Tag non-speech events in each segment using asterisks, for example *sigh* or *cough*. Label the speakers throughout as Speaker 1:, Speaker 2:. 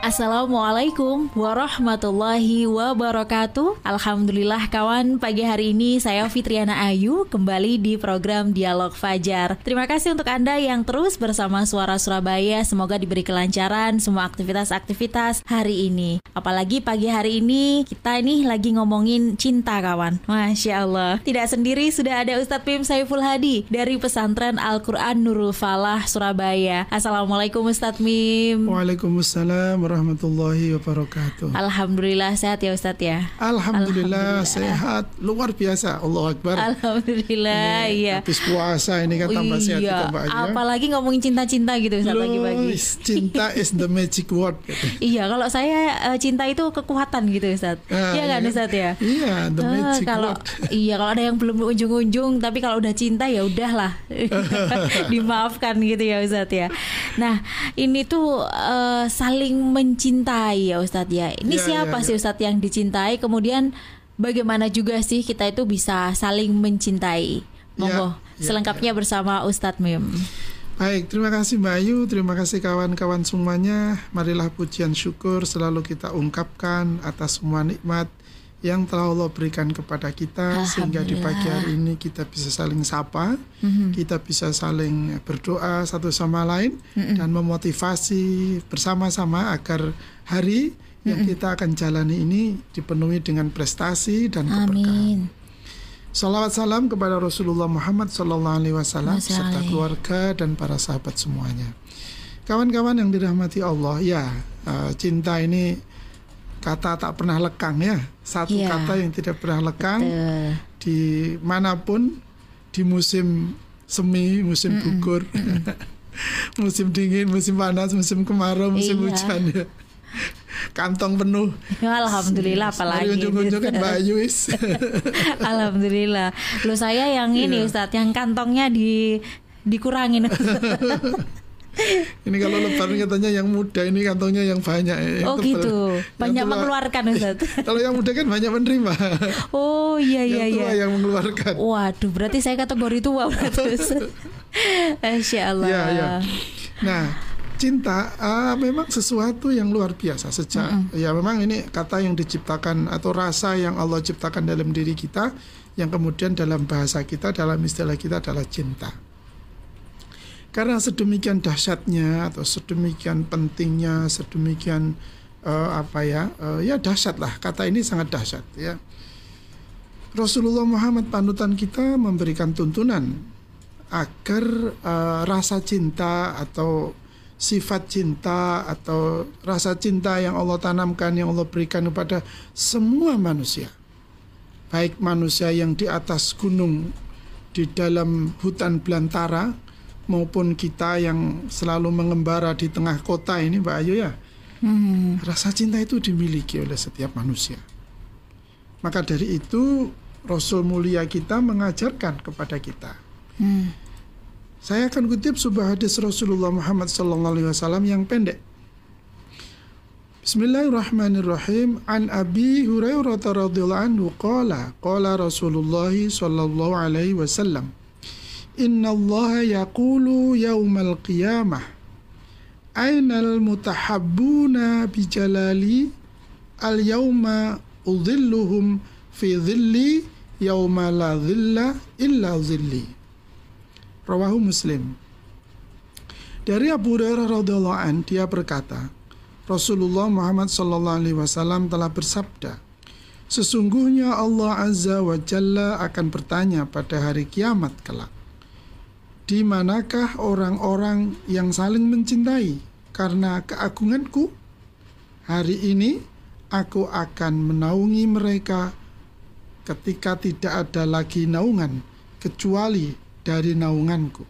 Speaker 1: Assalamualaikum warahmatullahi wabarakatuh. Alhamdulillah kawan. Pagi hari ini saya Fitriana Ayu kembali di program Dialog Fajar. Terima kasih untuk Anda yang terus bersama Suara Surabaya. Semoga diberi kelancaran semua aktivitas-aktivitas hari ini. Apalagi pagi hari ini kita ini lagi ngomongin cinta kawan. Masya Allah. Tidak sendiri sudah ada Ustadz Pim Saiful Hadi Dari pesantren Al-Quran Nurul Falah Surabaya. Assalamualaikum Ustadz Mim
Speaker 2: Waalaikumsalam warahmatullahi wabarakatuh.
Speaker 1: Alhamdulillah sehat ya Ustadz ya.
Speaker 2: Alhamdulillah, Alhamdulillah. sehat luar biasa. Allah Akbar.
Speaker 1: Alhamdulillah iya.
Speaker 2: Habis puasa ini kan tambah
Speaker 1: iya.
Speaker 2: sehat kita Mbak Ayu.
Speaker 1: Apalagi ngomongin cinta-cinta gitu Ustaz pagi-pagi.
Speaker 2: Cinta is the magic word. Gitu.
Speaker 1: iya, kalau saya uh, cinta itu kekuatan gitu Ustaz.
Speaker 2: Ah,
Speaker 1: iya kan
Speaker 2: iya.
Speaker 1: Ustaz ya?
Speaker 2: Iya, the
Speaker 1: Uh,
Speaker 2: magic
Speaker 1: kalau
Speaker 2: word. *laughs*
Speaker 1: iya kalau ada yang belum ujung-ujung tapi kalau udah cinta ya udahlah. *laughs* *laughs* Dimaafkan gitu ya Ustaz ya. Nah, ini tuh uh, saling mencintai ya Ustadz ya. Ini
Speaker 2: Ya,
Speaker 1: siapa
Speaker 2: ya,
Speaker 1: sih
Speaker 2: ya.
Speaker 1: Ustadz yang dicintai? Kemudian bagaimana juga sih kita itu bisa saling mencintai? Monggo
Speaker 2: ya,
Speaker 1: selengkapnya bersama Ustadz Mim.
Speaker 2: Baik, terima kasih Mbak Ayu, terima kasih kawan-kawan semuanya. Marilah pujian syukur selalu kita ungkapkan atas semua nikmat yang telah Allah berikan kepada kita sehingga di pagi hari ini kita bisa saling sapa, kita bisa saling berdoa satu sama lain dan memotivasi bersama-sama agar hari yang kita akan jalani ini dipenuhi dengan prestasi dan keberkahan.
Speaker 1: Amin.
Speaker 2: Salawat salam kepada Rasulullah Muhammad Sallallahu Alaihi Wasallam serta keluarga dan para sahabat semuanya. Kawan-kawan yang dirahmati Allah, ya eh, cinta ini kata tak pernah lekang ya, satu
Speaker 1: Iya.
Speaker 2: kata yang tidak pernah lekang
Speaker 1: Betul.
Speaker 2: di mana pun di musim semi, musim gugur, *laughs* musim dingin, musim panas, musim kemarau, musim
Speaker 1: Iya.
Speaker 2: hujan ya. Kantong penuh.
Speaker 1: Ya, *laughs* Alhamdulillah apalagi.
Speaker 2: Unjuk-unjuk kan Mbak. *laughs*
Speaker 1: Alhamdulillah. Lo saya yang ini
Speaker 2: Iya.
Speaker 1: Ustadz yang kantongnya di dikurangin. *laughs*
Speaker 2: Ini kalau lebaran katanya yang muda ini kantongnya yang banyak ya, yang
Speaker 1: oh gitu. Banyak
Speaker 2: tua-
Speaker 1: mengeluarkan Ustadz. *laughs*
Speaker 2: Kalau yang muda kan banyak menerima. *laughs*
Speaker 1: Oh iya iya
Speaker 2: yang tua
Speaker 1: iya.
Speaker 2: yang mengeluarkan.
Speaker 1: Waduh, berarti saya kategori tua berarti. Ustaz. Masya Allah.
Speaker 2: Iya, iya. Nah, cinta ah, memang sesuatu yang luar biasa sejak ya memang ini kata yang diciptakan atau rasa yang Allah ciptakan dalam diri kita yang kemudian dalam bahasa kita dalam istilah kita adalah cinta. Karena sedemikian dahsyatnya atau sedemikian pentingnya, sedemikian eh, apa ya, eh, ya dahsyat lah. Kata ini sangat dahsyat ya. Rasulullah Muhammad panutan kita memberikan tuntunan agar eh, rasa cinta atau sifat cinta atau rasa cinta yang Allah tanamkan yang Allah berikan kepada semua manusia baik manusia yang di atas gunung di dalam hutan belantara maupun kita yang selalu mengembara di tengah kota ini Mbak Ayu ya
Speaker 1: Hmm.
Speaker 2: rasa cinta itu dimiliki oleh setiap manusia maka dari itu Rasul mulia kita mengajarkan kepada kita
Speaker 1: Hmm.
Speaker 2: saya akan kutip sebuah hadis Rasulullah Muhammad SAW yang pendek. Bismillahirrahmanirrahim. An Abi Hurairah radhiyallahu anhu qala qala Rasulullah sallallahu alaihi wasallam Inna Allah yaqulu yaumal qiyamah Ainal mutahabbuna bijalali al yauma udhilluhum fi dhilli yauma la dhilla illa dhilli Rawahu Muslim. Dari Abu Hurairah radhiyallahu an dia berkata, Rasulullah Muhammad sallallahu alaihi wasallam telah bersabda, Sesungguhnya Allah Azza wa Jalla akan bertanya pada hari kiamat kelak. Di manakah orang-orang yang saling mencintai karena keagunganku? Hari ini aku akan menaungi mereka ketika tidak ada lagi naungan kecuali dari naunganku.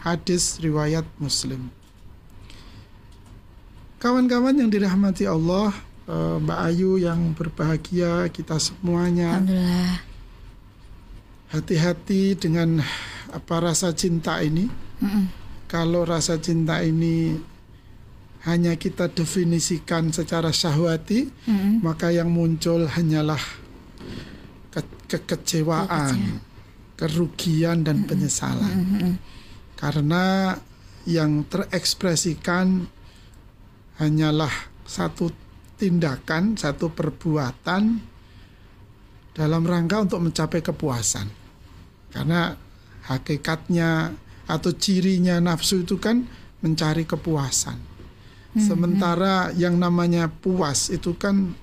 Speaker 2: Hadis riwayat Muslim. Kawan-kawan yang dirahmati Allah, eh, Mbak Ayu yang berbahagia, kita semuanya
Speaker 1: Alhamdulillah.
Speaker 2: hati-hati dengan apa rasa cinta ini.
Speaker 1: Mm-mm.
Speaker 2: Kalau rasa cinta ini hanya kita definisikan secara syahwati,
Speaker 1: Mm-mm.
Speaker 2: maka yang muncul hanyalah ke- kekecewaan, kerugian dan penyesalan. Karena yang terekspresikan hanyalah satu tindakan, satu perbuatan dalam rangka untuk mencapai kepuasan. Karena hakikatnya atau cirinya nafsu itu kan mencari kepuasan. Sementara yang namanya puas itu kan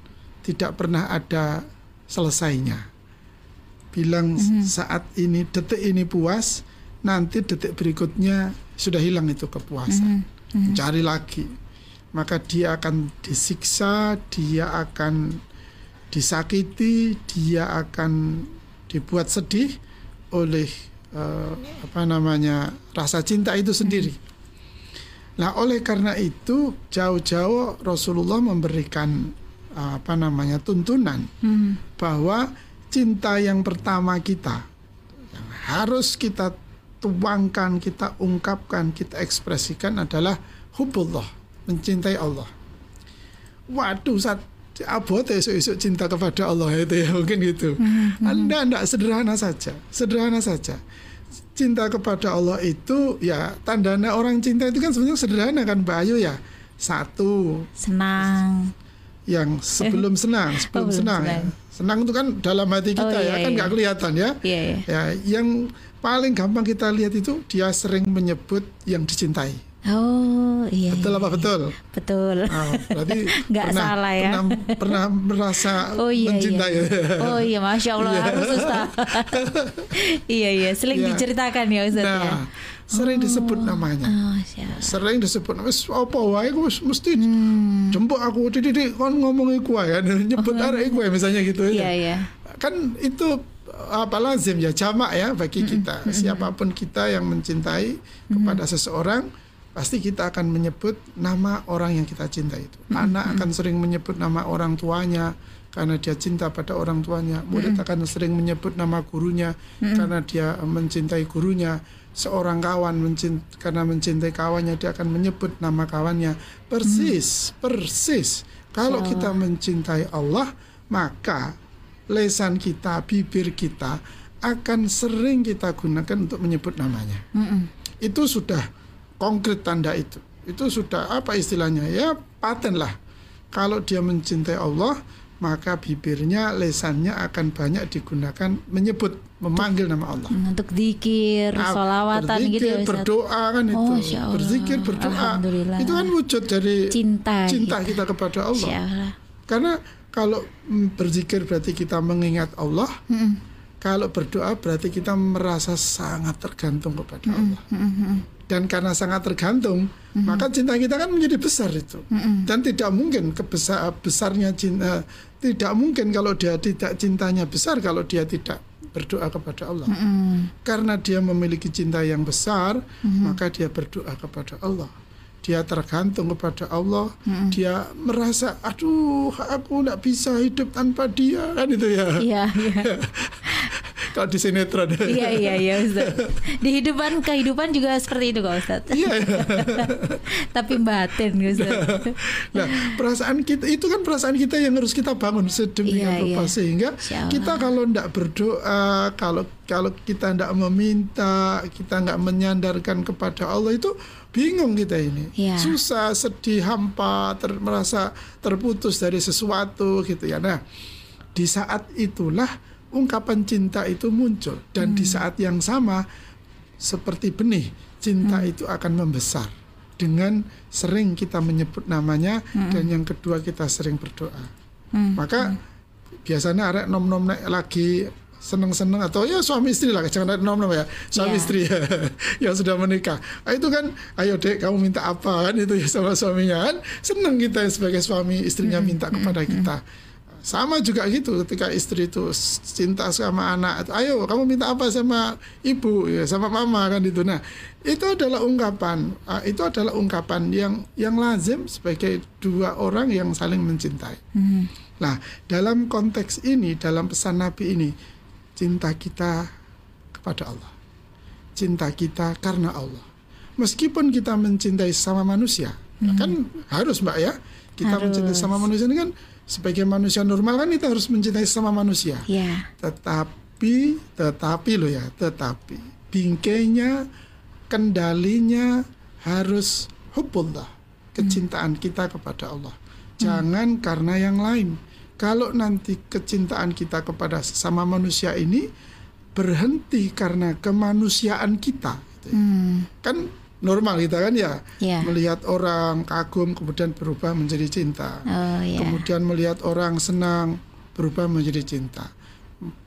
Speaker 2: tidak pernah ada selesainya. Bilang saat ini detik ini puas, nanti detik berikutnya sudah hilang itu kepuasan. Cari lagi. Maka dia akan disiksa, dia akan disakiti, dia akan dibuat sedih oleh eh, apa namanya rasa cinta itu sendiri. Nah, oleh karena itu jauh-jauh Rasulullah memberikan eh, apa namanya tuntunan
Speaker 1: Hmm.
Speaker 2: bahwa cinta yang pertama kita yang harus kita tuangkan, kita ungkapkan, kita ekspresikan adalah hubullah, mencintai Allah. Waduh, saat abote esok-esok cinta kepada Allah itu ya mungkin gitu. Anda tidak sederhana saja, sederhana saja. Cinta kepada Allah itu ya tandanya orang cinta itu kan sebenarnya sederhana kan Mbak Ayu ya. Satu,
Speaker 1: Senang.
Speaker 2: yang sebelum *laughs* senang, sebelum
Speaker 1: belum
Speaker 2: senang, ya.
Speaker 1: senang.
Speaker 2: Senang itu kan dalam hati kita
Speaker 1: Oh,
Speaker 2: ya,
Speaker 1: iya,
Speaker 2: kan
Speaker 1: iya.
Speaker 2: nggak kelihatan ya.
Speaker 1: Iya, iya.
Speaker 2: Ya, yang paling gampang kita lihat itu dia sering menyebut yang dicintai.
Speaker 1: Oh, iya.
Speaker 2: Betul
Speaker 1: iya,
Speaker 2: apa
Speaker 1: iya.
Speaker 2: betul?
Speaker 1: Betul.
Speaker 2: Ah, berarti *laughs*
Speaker 1: Nggak
Speaker 2: pernah,
Speaker 1: salah ya.
Speaker 2: Pernah, pernah merasa *laughs*
Speaker 1: Oh iya,
Speaker 2: mencintai.
Speaker 1: iya. *laughs* Oh iya, masya Allah
Speaker 2: Iya.
Speaker 1: harus Ustaz. iya iya, sering
Speaker 2: Iya.
Speaker 1: diceritakan ya Ustaz ya.
Speaker 2: Nah, sering disebut namanya.
Speaker 1: Oh, siap.
Speaker 2: Sering disebut wis apa wae aku wis mesti
Speaker 1: Hmm.
Speaker 2: jemput aku titik kon ngomong iku wae nyebut arek iku misalnya gitu
Speaker 1: Iya
Speaker 2: ya.
Speaker 1: iya.
Speaker 2: kan itu apa lazim ya jamak ya bagi kita siapa pun kita yang mencintai kepada seseorang pasti kita akan menyebut nama orang yang kita cintai itu. Anak akan sering menyebut nama orang tuanya karena dia cinta pada orang tuanya. Murid akan sering menyebut nama gurunya karena dia mencintai gurunya. Seorang kawan mencint karena mencintai kawannya dia akan menyebut nama kawannya. Persis persis. Kalau
Speaker 1: Masya
Speaker 2: kita mencintai Allah maka lesan kita, bibir kita akan sering kita gunakan untuk menyebut namanya.
Speaker 1: Mm-mm.
Speaker 2: Itu sudah konkret tanda itu. Itu sudah apa istilahnya? Ya paten lah. Kalau dia mencintai Allah, maka bibirnya, lesannya akan banyak digunakan menyebut, memanggil nama Allah.
Speaker 1: Untuk zikir,
Speaker 2: Ah,
Speaker 1: solawatan gitu ya Ustaz.
Speaker 2: berdoa kan itu.
Speaker 1: Oh.
Speaker 2: Berzikir, berdoa. Itu kan wujud dari
Speaker 1: Cinta.
Speaker 2: cinta kita kepada Allah.
Speaker 1: Masya Allah.
Speaker 2: Karena kalau mm, berzikir berarti kita mengingat Allah,
Speaker 1: Mm-mm.
Speaker 2: Kalau berdoa berarti kita merasa sangat tergantung kepada. Allah.
Speaker 1: Mm-mm.
Speaker 2: Dan karena sangat tergantung, maka cinta kita kan menjadi besar itu.
Speaker 1: Mm-mm.
Speaker 2: Dan tidak mungkin kebesar besarnya cinta tidak mungkin kalau dia tidak cintanya besar kalau dia tidak berdoa kepada Allah.
Speaker 1: Mm-mm.
Speaker 2: Karena dia memiliki cinta yang besar, maka dia berdoa kepada Allah. Dia tergantung kepada Allah. Dia merasa, aduh, aku tidak bisa hidup tanpa dia, kan itu ya.
Speaker 1: Iya iya. *laughs* *laughs*
Speaker 2: Kalau di sinetron. *laughs*
Speaker 1: Iya iya iya Ustaz. Di hidupan kehidupan juga seperti itu kok Ustaz.
Speaker 2: Iya. *laughs*
Speaker 1: Tapi batin Ustaz.
Speaker 2: Nah, perasaan kita itu kan perasaan kita yang harus kita bangun sedemikian
Speaker 1: Iya,
Speaker 2: rupa
Speaker 1: iya.
Speaker 2: sehingga
Speaker 1: Insya Allah.
Speaker 2: kita kalau tidak berdoa, kalau kalau kita tidak meminta, kita nggak menyandarkan kepada Allah itu bingung kita ini,
Speaker 1: Iya.
Speaker 2: susah, sedih, hampa, ter- merasa terputus dari sesuatu gitu ya. Nah, di saat itulah ungkapan cinta itu muncul. Dan
Speaker 1: Hmm.
Speaker 2: di saat yang sama seperti benih cinta
Speaker 1: Hmm.
Speaker 2: itu akan membesar. Dengan sering kita menyebut namanya dan yang kedua kita sering berdoa.
Speaker 1: Hmm.
Speaker 2: maka biasanya arek nom nom lagi seneng-seneng atau ya suami istri lah jangan nom nom ya suami
Speaker 1: Ya.
Speaker 2: istri *laughs* yang sudah menikah. Ah, itu kan ayo dek kamu minta apa? Kan itu ya sama suaminya kan? Seneng kita sebagai suami istrinya minta kepada kita sama juga gitu ketika istri itu cinta sama anak ayo kamu minta apa sama ibu ya sama mama kan itu nah itu adalah ungkapan ah, itu adalah ungkapan yang yang lazim sebagai dua orang yang saling mencintai
Speaker 1: Hmm.
Speaker 2: Nah, dalam konteks ini, dalam pesan Nabi ini, cinta kita kepada Allah. Cinta kita karena Allah. Meskipun kita mencintai sama manusia, ya kan harus Mbak ya. Kita
Speaker 1: Harus.
Speaker 2: mencintai sama manusia ini kan sebagai manusia normal kan kita harus mencintai sama manusia.
Speaker 1: Ya.
Speaker 2: Tetapi, tetapi loh ya, tetapi bingkainya, kendalinya harus hubbullah, kecintaan kita kepada Allah. Jangan karena yang lain. Kalau nanti kecintaan kita kepada sesama manusia ini berhenti karena kemanusiaan kita, gitu ya.
Speaker 1: Hmm.
Speaker 2: kan normal kita kan ya
Speaker 1: Ya.
Speaker 2: melihat orang kagum kemudian berubah menjadi cinta.
Speaker 1: Oh ya.
Speaker 2: Kemudian melihat orang senang berubah menjadi cinta.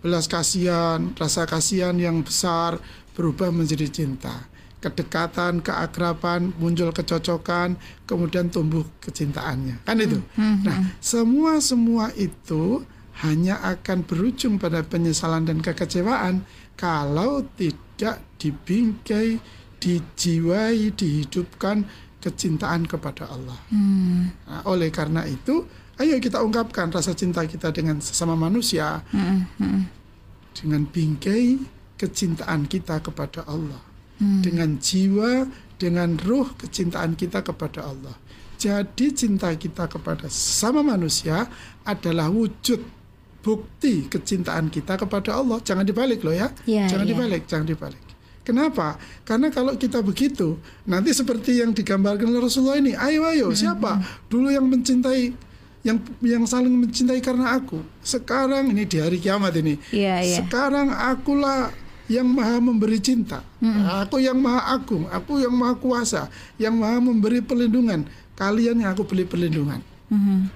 Speaker 2: Belas kasihan, rasa kasihan yang besar berubah menjadi cinta. Kedekatan, keakraban, muncul kecocokan, kemudian tumbuh kecintaannya. Kan itu. Nah, semua semua itu hanya akan berujung pada penyesalan dan kekecewaan kalau tidak dibingkai, dijiwai, dihidupkan kecintaan kepada Allah.
Speaker 1: Hmm.
Speaker 2: Nah, oleh karena itu, ayo kita ungkapkan rasa cinta kita dengan sesama manusia
Speaker 1: Hmm. Hmm.
Speaker 2: dengan bingkai kecintaan kita kepada Allah,
Speaker 1: Hmm.
Speaker 2: dengan jiwa, dengan ruh kecintaan kita kepada Allah. Jadi cinta kita kepada sesama manusia adalah wujud bukti kecintaan kita kepada Allah. Jangan dibalik loh ya.
Speaker 1: Ya,
Speaker 2: jangan
Speaker 1: ya.
Speaker 2: dibalik, jangan dibalik. Kenapa? Karena kalau kita begitu, nanti seperti yang digambarkan oleh Rasulullah ini, ayo ayo, siapa dulu yang mencintai yang yang saling mencintai karena aku. Sekarang ini di hari kiamat ini.
Speaker 1: Iya, iya.
Speaker 2: Sekarang akulah yang maha memberi cinta. Aku yang maha agung, aku yang maha kuasa, yang maha memberi perlindungan. Kalian yang aku beri perlindungan.
Speaker 1: Hmm.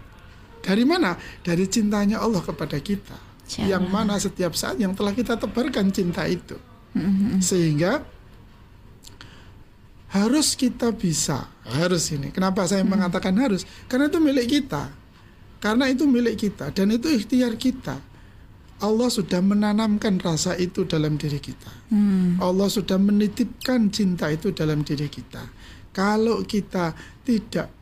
Speaker 2: Dari mana? Dari cintanya Allah kepada kita.
Speaker 1: Insya
Speaker 2: Yang mana setiap saat yang telah kita tebarkan cinta itu.
Speaker 1: Hmm.
Speaker 2: Sehingga harus kita bisa, harus ini. Kenapa saya mengatakan harus? Karena itu milik kita. Karena itu milik kita dan itu ikhtiar kita. Allah sudah menanamkan rasa itu dalam diri kita.
Speaker 1: Hmm.
Speaker 2: Allah sudah menitipkan cinta itu dalam diri kita. Kalau kita tidak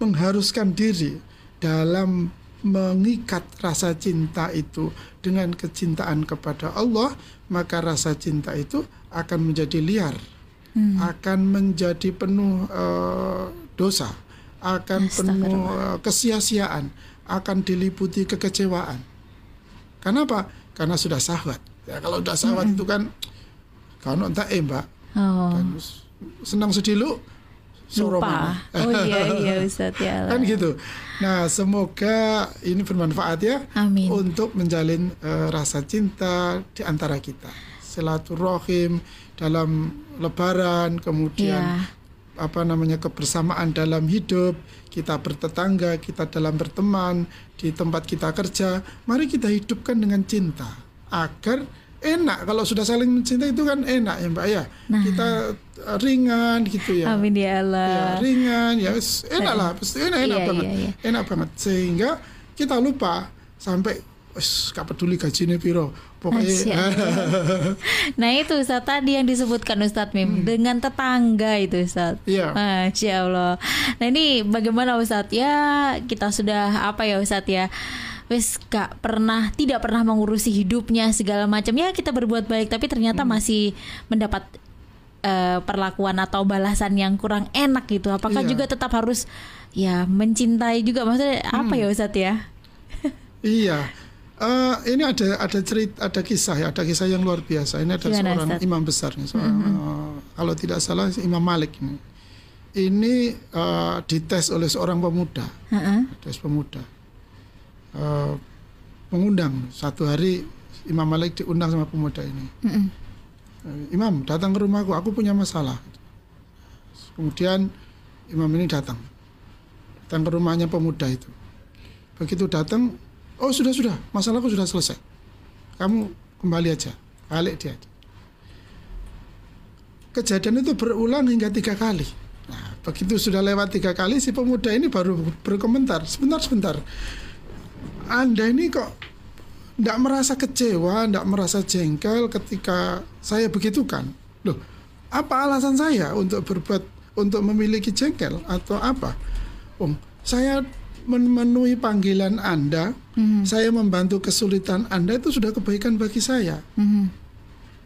Speaker 2: mengharuskan diri dalam mengikat rasa cinta itu dengan kecintaan kepada Allah, maka rasa cinta itu akan menjadi liar, akan menjadi penuh eh, dosa, akan penuh eh, kesia-siaan, akan diliputi kekecewaan. Kenapa? Karena sudah sahwat. Ya, kalau sudah sahwat itu kan kalau entah eh mbak,
Speaker 1: Oh.
Speaker 2: senang sedilu soro
Speaker 1: Lupa.
Speaker 2: mana.
Speaker 1: Oh iya iya Ustaz ya. *laughs*
Speaker 2: kan gitu. Nah, semoga ini bermanfaat ya
Speaker 1: Amin.
Speaker 2: untuk menjalin eh, rasa cinta di antara kita. Silaturahim dalam lebaran, kemudian
Speaker 1: Iya.
Speaker 2: apa namanya kebersamaan dalam hidup, kita bertetangga, kita dalam berteman, di tempat kita kerja, mari kita hidupkan dengan cinta agar enak kalau sudah saling mencintai itu kan enak ya Mbak ya.
Speaker 1: Nah.
Speaker 2: Kita eh, ringan gitu ya.
Speaker 1: Amin ya
Speaker 2: Ya,
Speaker 1: Allah.
Speaker 2: ringan ya enak lah pasti enak enak
Speaker 1: Iya,
Speaker 2: banget
Speaker 1: iya, iya.
Speaker 2: enak banget sehingga kita lupa sampai wis gak peduli gajinya piro pokoknya. *laughs*
Speaker 1: Nah itu Ustaz tadi yang disebutkan Ustaz Mim dengan tetangga itu Ustaz.
Speaker 2: Hmm. Iya.
Speaker 1: Masya Allah. Nah ini bagaimana Ustaz ya kita sudah apa ya Ustaz ya wes gak pernah tidak pernah mengurusi hidupnya segala macam ya kita berbuat baik tapi ternyata
Speaker 2: Hmm.
Speaker 1: masih mendapat eh, perlakuan atau balasan yang kurang enak gitu. Apakah
Speaker 2: Iya.
Speaker 1: juga tetap harus ya mencintai juga maksudnya apa
Speaker 2: Hmm.
Speaker 1: ya Ustaz ya?
Speaker 2: iya Eh, ini ada ada cerita ada kisah ya ada kisah yang luar biasa ini ada
Speaker 1: Gimana,
Speaker 2: seorang
Speaker 1: Ustaz?
Speaker 2: Imam besar nih seorang, eh, kalau tidak salah Imam Malik ini ini eh, dites oleh seorang pemuda
Speaker 1: Heeh.
Speaker 2: tes pemuda Eh, mengundang satu hari Imam Malik diundang sama pemuda ini
Speaker 1: Mm-mm.
Speaker 2: Eh, Imam datang ke rumahku, aku punya masalah. Kemudian Imam ini datang, datang ke rumahnya pemuda itu. Begitu datang, oh sudah sudah, masalahku sudah selesai. Kamu kembali aja, balik dia. Kejadian itu berulang hingga tiga kali. Nah, begitu sudah lewat tiga kali, si pemuda ini baru berkomentar, sebentar sebentar. Anda ini kok tidak merasa kecewa, tidak merasa jengkel ketika saya begitukan. Loh, apa alasan saya untuk berbuat, untuk memiliki jengkel atau apa? Om, saya memenuhi panggilan Anda, saya membantu kesulitan Anda itu sudah kebaikan bagi saya.
Speaker 1: Mhm.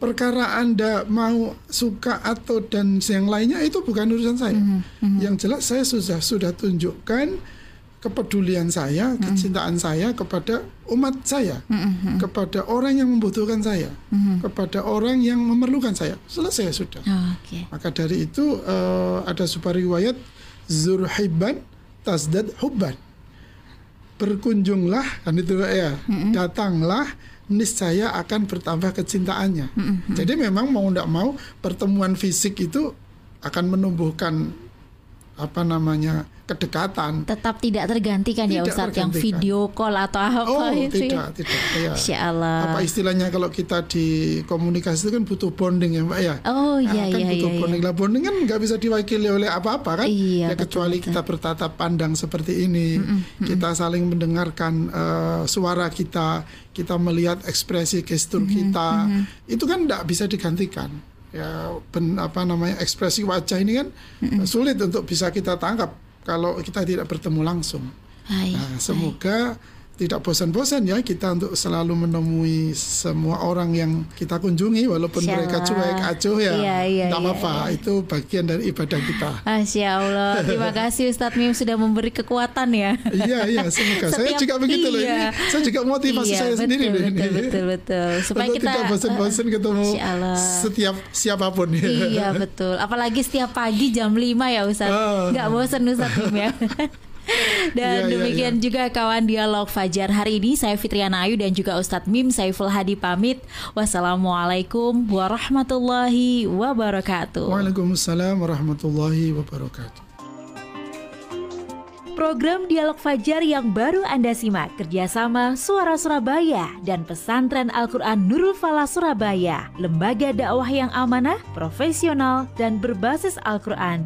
Speaker 2: Perkara Anda mau suka atau dan yang lainnya itu bukan urusan saya. Yang jelas saya sudah sudah tunjukkan kepedulian saya, kecintaan saya kepada umat saya, kepada orang yang membutuhkan saya, kepada orang yang memerlukan saya. Selesai sudah.
Speaker 1: Oke.
Speaker 2: Maka dari itu eh, ada sebuah riwayat zurhiban tasdad hubban. Berkunjunglah kan itu ya, datanglah niscaya akan bertambah kecintaannya. Jadi memang mau tidak mau pertemuan fisik itu akan menumbuhkan apa namanya kedekatan.
Speaker 1: Tetap tidak tergantikan ya
Speaker 2: Tidak
Speaker 1: Ustadz yang video call atau apa
Speaker 2: Oh
Speaker 1: itu
Speaker 2: tidak
Speaker 1: ya.
Speaker 2: tidak ya.
Speaker 1: Masya Allah.
Speaker 2: Apa istilahnya kalau kita di komunikasi itu kan butuh bonding ya Mbak ya.
Speaker 1: Oh iya
Speaker 2: Nah, kan
Speaker 1: iya
Speaker 2: butuh
Speaker 1: iya.
Speaker 2: bonding.
Speaker 1: iya.
Speaker 2: Lah bonding kan nggak bisa diwakili oleh apa-apa kan?
Speaker 1: Iya,
Speaker 2: ya
Speaker 1: betul,
Speaker 2: kecuali
Speaker 1: betul.
Speaker 2: kita bertatap pandang seperti ini, kita saling mendengarkan eh, suara kita, kita melihat ekspresi gestur kita, itu kan nggak bisa digantikan. Ya, ben, apa namanya ekspresi wajah ini kan eh, sulit untuk bisa kita tangkap kalau kita tidak bertemu langsung.
Speaker 1: Hai.
Speaker 2: Nah, semoga tidak bosan-bosan ya kita untuk selalu menemui semua orang yang kita kunjungi walaupun
Speaker 1: Insya
Speaker 2: mereka cuek acuh ya
Speaker 1: Iya, iya,
Speaker 2: tidak
Speaker 1: iya,
Speaker 2: apa-apa itu bagian dari ibadah kita
Speaker 1: Masya Allah. Terima *laughs* kasih Ustadz Mim sudah memberi kekuatan ya.
Speaker 2: iya iya semoga saya juga begitu loh
Speaker 1: iya.
Speaker 2: ini saya juga motivasi
Speaker 1: Iya,
Speaker 2: saya
Speaker 1: betul,
Speaker 2: sendiri loh ini
Speaker 1: betul, betul, betul. Supaya
Speaker 2: untuk
Speaker 1: kita
Speaker 2: tidak bosan-bosan ketemu
Speaker 1: Masya Allah.
Speaker 2: setiap siapa pun ya
Speaker 1: Iya betul. Apalagi setiap pagi jam 5 ya Ustadz.
Speaker 2: Oh.
Speaker 1: Nggak bosan Ustadz Mim ya. *laughs* *laughs* Dan
Speaker 2: Iya, iya,
Speaker 1: demikian
Speaker 2: iya.
Speaker 1: juga kawan dialog Fajar hari ini saya Fitriana Ayu dan juga Ustadz Mim Saiful Hadi pamit. Wassalamualaikum warahmatullahi wabarakatuh.
Speaker 2: Waalaikumsalam warahmatullahi wabarakatuh
Speaker 1: Program Dialog Fajar yang baru Anda simak kerjasama Suara Surabaya dan Pesantren Al-Quran Nurul Falah Surabaya, lembaga dakwah yang amanah, profesional, dan berbasis Al-Quran.